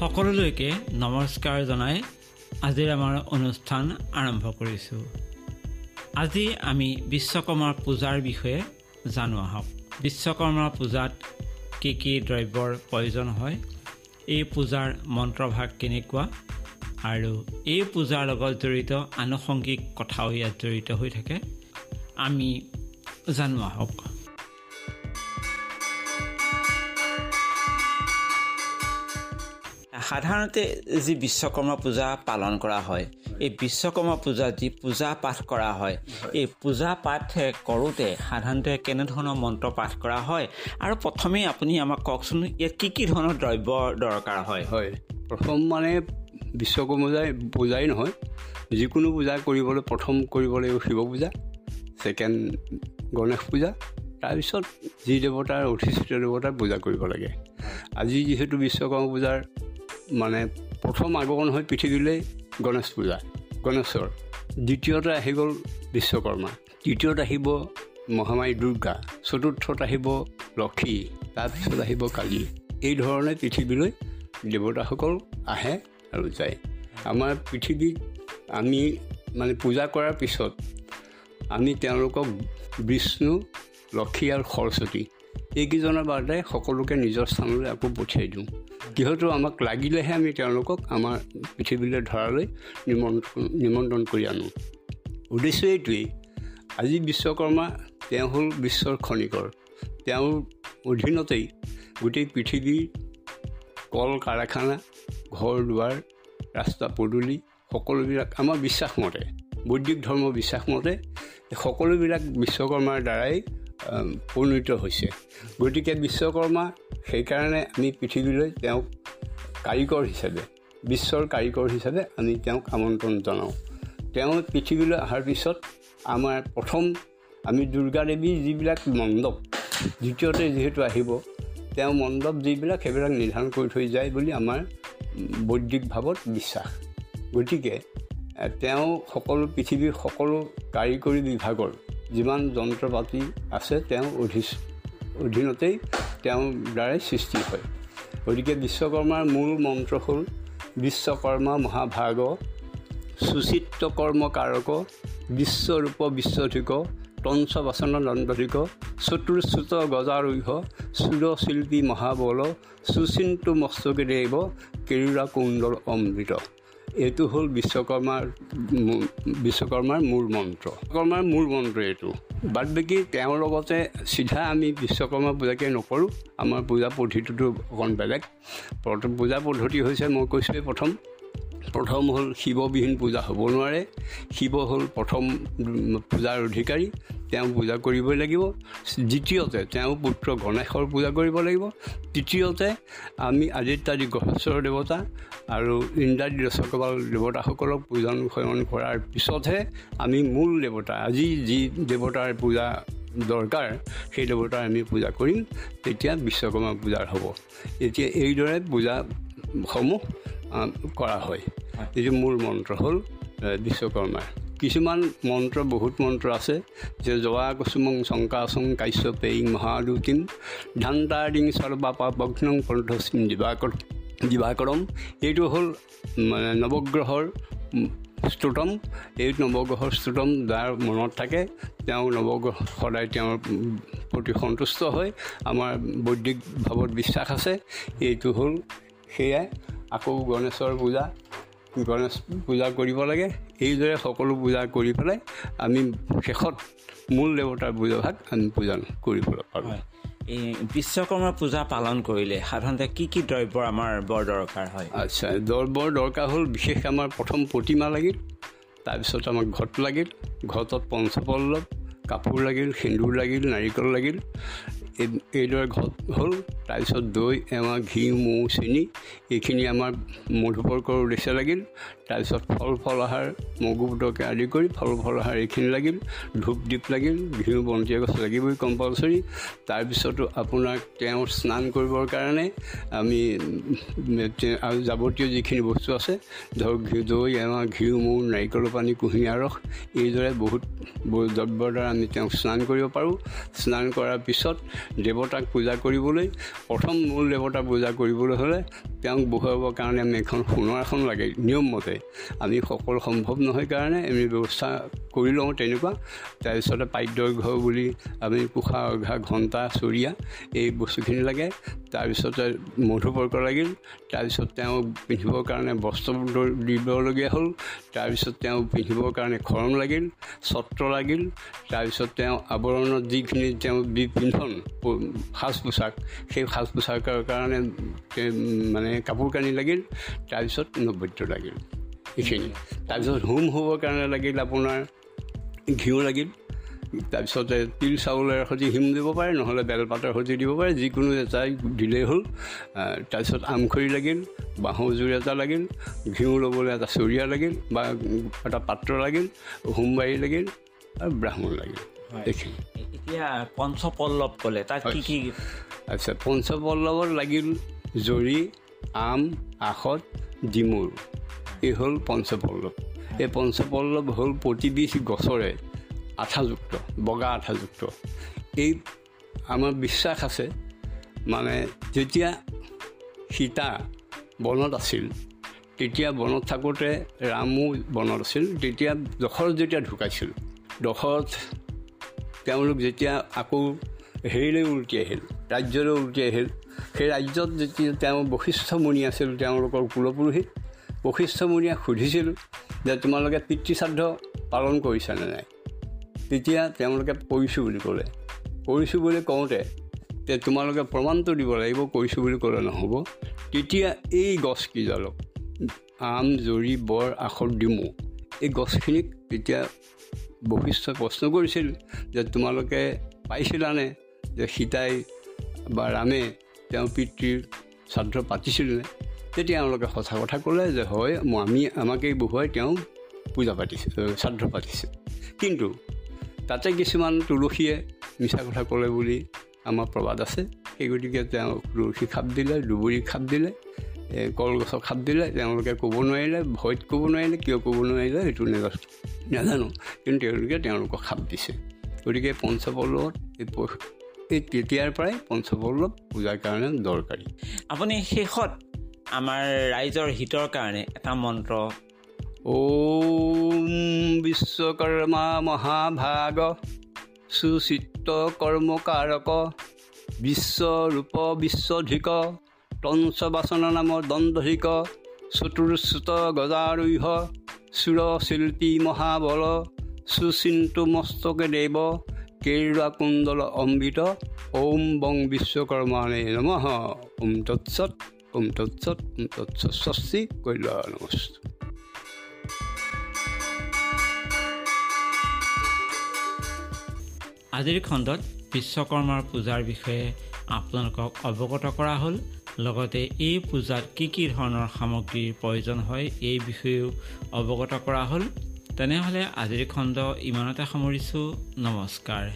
সকলোলৈকে নমস্কাৰ জনাই আজিৰ আমাৰ অনুষ্ঠান আৰম্ভ কৰিছোঁ। আজি আমি বিশ্বকৰ্মাৰ পূজাৰ বিষয়ে জানো আহক। বিশ্বকৰ্মাৰ পূজাত কি কি দ্ৰব্যৰ প্ৰয়োজন হয় এই পূজাৰ মন্ত্ৰভাগ কেনেকুৱা আৰু এই পূজাৰ লগত জড়িত আনুষংগিক কথাও ইয়াত জড়িত হৈ থাকে। আমি জানো আহক। সাধাৰণতে যি বিশ্বকৰ্মা পূজা পালন কৰা হয় এই বিশ্বকৰ্মা পূজাত যি পূজা পাঠ কৰা হয় এই পূজা পাঠ কৰোঁতে সাধাৰণতে কেনেধৰণৰ মন্ত্ৰ পাঠ কৰা হয়? আৰু প্ৰথমেই আপুনি আমাক কওকচোন ইয়াত কি কি ধৰণৰ দ্ৰব্য দৰকাৰ হয়? হয় প্ৰথম মানে বিশ্বকৰ্মা পূজাই পূজাই নহয় যিকোনো পূজা কৰিবলৈ প্ৰথম কৰিব লাগিব শিৱ পূজা ছেকেণ্ড গণেশ পূজা তাৰপিছত যি দেৱতাৰ অধিষ্ঠিত দেৱতাৰ পূজা কৰিব লাগে। আজি যিহেতু বিশ্বকৰ্মা পূজাৰ মানে প্ৰথম আগমন হয় পৃথিৱীলৈ গণেশ পূজা গণেশৰ। দ্বিতীয়তে আহি গ'ল বিশ্বকৰ্মা। তৃতীয়ত আহিব মহামাৰী দুৰ্গা। চতুৰ্থত আহিব লক্ষী। তাৰপিছত আহিব কালী। এই ধৰণে পৃথিৱীলৈ দেৱতাসকল আহে আৰু যায়। আমাৰ পৃথিৱীত আমি মানে পূজা কৰাৰ পিছত আমি তেওঁলোকক বিষ্ণু লক্ষী আৰু সৰস্বতী এইকেইজনৰ বাদে সকলোকে নিজৰ স্থানলৈ আকৌ পঠিয়াই দিওঁ। যিহেতু আমাক লাগিলেহে আমি তেওঁলোকক আমাৰ পৃথিৱীলৈ ধৰালৈ নিমন্ত্ৰণ নিমন্ত্ৰণ কৰি আনো। উদ্দেশ্য এইটোৱেই আজি বিশ্বকৰ্মা তেওঁ হ'ল বিশ্বৰ খনিকৰ। তেওঁৰ অধীনতেই গোটেই পৃথিৱীৰ কল কাৰখানা ঘৰ দুৱাৰ ৰাস্তা পদূলি সকলোবিলাক আমাৰ বিশ্বাসমতে বৈদিক ধৰ্ম বিশ্বাসমতে সকলোবিলাক বিশ্বকৰ্মাৰ দ্বাৰাই পৰিণত হৈছে। গতিকে বিশ্বকৰ্মা সেইকাৰণে আমি পৃথিৱীলৈ তেওঁক কাৰিকৰ হিচাপে বিশ্বৰ কাৰিকৰ হিচাপে আমি তেওঁক আমন্ত্ৰণ জনাওঁ। তেওঁ পৃথিৱীলৈ অহাৰ পিছত আমাৰ প্ৰথম আমি দুৰ্গা দেৱীৰ যিবিলাক মণ্ডপ দ্বিতীয়তে যিহেতু আহিব তেওঁ মণ্ডপ যিবিলাক সেইবিলাক নিৰ্ধাৰণ কৰি থৈ যায় বুলি আমাৰ বৈদিক ভাৱত বিশ্বাস। গতিকে তেওঁ সকলো পৃথিৱীৰ সকলো কাৰিকৰী বিভাগৰ যিমান যন্ত্ৰ পাতি আছে তেওঁ অধি অধীনতেই তেওঁৰ দ্বাৰাই সৃষ্টি হয়। গতিকে বিশ্বকৰ্মাৰ মূল মন্ত্ৰ হ'ল বিশ্বকৰ্মা মহাভাগ সুচিত্ৰ কৰ্ম কাৰক বিশ্বৰূপ বিশ্বধিক তঞ্চ বাচন দণ্ডধিক চতুৰ্চ্যুত গজাৰৈহ চুৰশিল্পী মহাবল সুচিন্তু মস্তকে দেৱ কেৰুৰা কুণ্ডল অমৃত। এইটো হ'ল বিশ্বকৰ্মাৰ বিশ্বকৰ্মাৰ মূল মন্ত্ৰ। বিশ্বকৰ্মাৰ মূল মন্ত্ৰ এইটো। বাদ বাকী তেওঁৰ লগতে চিধা আমি বিশ্বকৰ্মা পূজাকে নকৰোঁ আমাৰ পূজা পদ্ধতিটো অকণ বেলেগ। পূজা পদ্ধতি হৈছে মই কৈছোঁৱেই প্ৰথম। প্ৰথম হ'ল শিৱবিহীন পূজা হ'ব নোৱাৰে। শিৱ হ'ল প্ৰথম পূজাৰ অধিকাৰী। তেওঁ পূজা কৰিবই লাগিব। দ্বিতীয়তে তেওঁ পুত্ৰ গণেশৰ পূজা কৰিব লাগিব। তৃতীয়তে আমি আদিত্যাদি গ্ৰহেশ্বৰ দেৱতা আৰু ইন্দ্ৰাদি দশকপাল দেৱতাসকলক পূজন সেৱন কৰাৰ পিছতহে আমি মূল দেৱতা আজি যি দেৱতাৰ পূজা দৰকাৰ সেই দেৱতাৰ আমি পূজা কৰিম। তেতিয়া বিশ্বকৰ্মা পূজাৰ হ'ব। এতিয়া এইদৰে পূজাসমূহ কৰা হয়। এইটো মূল মন্ত্ৰ হ'ল বিশ্বকৰ্মাৰ কিছুমান মন্ত্ৰ বহুত মন্ত্ৰ আছে যে জৱা কুচুমং শংকাচং কাশ্যপেয়িং মহাদুতিম ধান্তাৰিং সৰ্বাপাভগ্নং কণ্ঠচিম দিবাকৰ দিবাকৰম এইটো হ'ল মানে নৱগ্ৰহৰ স্তোতম। এই নৱগ্ৰহৰ স্তোতম যাৰ মনত থাকে তেওঁ নৱগ্ৰহ সদায় তেওঁৰ প্ৰতি সন্তুষ্ট হয়। আমাৰ বৈদিক ভাৱত বিশ্বাস আছে। এইটো হ'ল সেয়াই। আকৌ গণেশৰ পূজা গণেশ পূজা কৰিব লাগে। এইদৰে সকলো পূজা কৰি পেলাই আমি শেষত মূল দেৱতাৰ পূজাভাগ আমি পূজা কৰিবলৈ পাৰোঁ। এই বিশ্বকৰ্মা পূজা পালন কৰিলে সাধাৰণতে কি কি দ্ৰব্যৰ আমাৰ বৰ দৰকাৰ হয়? আচ্ছা দ্ৰব্যৰ দৰকাৰ হ'ল বিশেষ আমাৰ প্ৰথম প্ৰতিমা লাগিল তাৰপিছত আমাক ঘট লাগিল ঘটত পঞ্চপল্লৱ কাপোৰ লাগিল সেন্দুৰ লাগিল নাৰিকল লাগিল এইদৰে হ'ল। তাৰপিছত দৈ এমাহ ঘি মৌ চেনি এইখিনি আমাৰ মধুপৰ্কৰ উদ্দেশ্যে লাগিল। তাৰপিছত ফল ফল আহাৰ মগু বুটকে আদি কৰি ফল ফল আহাৰ এইখিনি লাগিল। ধূপ দীপ লাগিল। ঘিউ বন্তি গছ লাগিবই কম্পালচৰি। তাৰপিছতো আপোনাক তেওঁ স্নান কৰিবৰ কাৰণে আমি আৰু যাৱতীয় যিখিনি বস্তু আছে ধৰক ঘি দৈ এমাহ ঘিউ মৌ নাৰিকলৰ পানী কুঁহিয়াৰ ৰস এইদৰে বহুত দ্ৰব্যৰ দ্বাৰা আমি তেওঁক স্নান কৰিব পাৰোঁ। স্নান কৰাৰ পিছত দেৱতাক পূজা কৰিবলৈ প্ৰথম মূল দেৱতা পূজা কৰিবলৈ হ'লে তেওঁক বহুৱাবৰ কাৰণে আমি এখন সোণৰ এখন লাগে নিয়মমতে আমি সকলো সম্ভৱ নহয় কাৰণে আমি ব্যৱস্থা কৰি লওঁ তেনেকুৱা। তাৰপিছতে পাদ্যঘৰ বুলি আমি পোখা অঘা ঘণ্টা চৰিয়া এই বস্তুখিনি লাগে। তাৰপিছতে মধুপৰ্ক লাগিল। তাৰপিছত তেওঁক পিন্ধিবৰ কাৰণে বস্ত্ৰ দিবলগীয়া হ'ল। তাৰপিছত তেওঁ পিন্ধিবৰ কাৰণে খৰম লাগিল ছত্ৰ লাগিল। তাৰপিছত তেওঁ আৱৰণত যিখিনি তেওঁ পিন্ধন সাজ পোছাক। সেই সাজ পোছাকৰ কাৰণে মানে কাপোৰ কানি লাগিল তাৰপিছত নৈবদ্য লাগিল। এইখিনি। তাৰপিছত হোম হ'বৰ কাৰণে লাগিল আপোনাৰ ঘিউ লাগিল। তাৰপিছতে তিল চাউলেৰ সৈতে হিম দিব পাৰে নহ'লে বেলপাতৰ সৈতে দিব পাৰে যিকোনো এটাই দিলেই হ'ল। তাৰপিছত আমখৰি লাগিল বাঁহৰজোৰ এটা লাগিল ঘিউ ল'বলৈ এটা চৰিয়া লাগিল বা এটা পাত্ৰ লাগিল হোমবাৰী লাগিল আৰু ব্ৰাহ্মণ লাগিল। এতিয়া পঞ্চপল্লৱ ক'লে তাত কি কি আচ্ছা পঞ্চপল্লৱত লাগিল জৰি আম আখত ডিমুৰ। এই হ'ল পঞ্চপল্লৱ। এই পঞ্চপল্লৱ হ'ল প্ৰতিবিধ গছৰে আঠাযুক্ত বগা আঠাযুক্ত। এই আমাৰ বিশ্বাস আছে মানে যেতিয়া সীতা বনত আছিল তেতিয়া বনত থাকোঁতে ৰামো বনত আছিল তেতিয়া দশৰথ যেতিয়া ঢুকাইছিল দশৰথ তেওঁলোক যেতিয়া আকৌ হেৰিলৈ উলটি আহিল ৰাজ্যলৈ উলটি আহিল সেই ৰাজ্যত যেতিয়া তেওঁ বশিষ্ঠ মুনি আছিল তেওঁলোকৰ কুলপুৰোহিত বশিষ্ঠ মুনিয়ে সুধিছিল যে তোমালোকে পিতৃশ্ৰাদ্ধ পালন কৰিছানে নাই? তেতিয়া তেওঁলোকে কৰিছোঁ বুলি ক'লে। কৰিছোঁ বুলি কওঁতে যে তোমালোকে প্ৰমাণটো দিব লাগিব কৰিছোঁ বুলি ক'লে নহ'ব। তেতিয়া এই গছকেইডালক আম জৰি বৰ আখৰ ডিমু এই গছখিনিক তেতিয়া বশিষ্ঠই প্ৰশ্ন কৰিছিল যে তোমালোকে পাইছিলানে যে সীতাই বা ৰামে তেওঁ পিতৃৰ শ্ৰাদ্ধ পাতিছিলনে? তেতিয়া তেওঁলোকে সঁচা কথা ক'লে যে হয় আমি আমাকেই বহুৱাই তেওঁ পূজা পাতিছিল শ্ৰাদ্ধ পাতিছিল কিন্তু তাতে কিছুমান তুলসীয়ে মিছা কথা ক'লে বুলি আমাৰ প্ৰবাদ আছে। সেই গতিকে তেওঁ তুলসী খাপ দিলে দুবৰি খাপ দিলে। কলগছৰ খাপ দিলে তেওঁলোকে ক'ব নোৱাৰিলে ভয়ত ক'ব নোৱাৰিলে কিয় ক'ব নোৱাৰিলে সেইটো নাজানো। নাজানো কিন্তু তেওঁলোকে তেওঁলোকক খাপ দিছে। গতিকে পঞ্চপল্লৱত এই তেতিয়াৰ পৰাই পঞ্চপল্লৱ পূজাৰ কাৰণে দৰকাৰী। আপুনি শেষত আমাৰ ৰাইজৰ হিতৰ কাৰণে এটা মন্ত্ৰ ঔম বিশ্বকৰ্মা মহাভাগ সুচিত্ৰ কৰ্মকাৰক বিশ্বৰূপ বিশ্বধিক। তঞ্চবাচন নাম দণ্ডধিক চতুৰ্চুত গজাৰূঢ় চুৰশিল্পী মহাবল সুচিন্তু মস্তকে দেৱ কেৰুৱা কুণ্ডল অম্বিত ঔম বং বিশ্বকৰ্মানে নম। ওম তৎসত ওম তৎসত ওম তৎসত স্বস্তি কল্যাণ নমস্ত। আজিৰ খণ্ডত বিশ্বকৰ্মাৰ পূজাৰ বিষয়ে আপোনালোকক অৱগত কৰা হ'ল। লগতে এই পূজাত কি কি ধৰণৰ সামগ্ৰীৰ প্ৰয়োজন হয় এই বিষয়েও অৱগত কৰা হ'ল। তেনেহ'লে আজিৰ খণ্ড ইমানতে সামৰিছোঁ। নমস্কাৰ।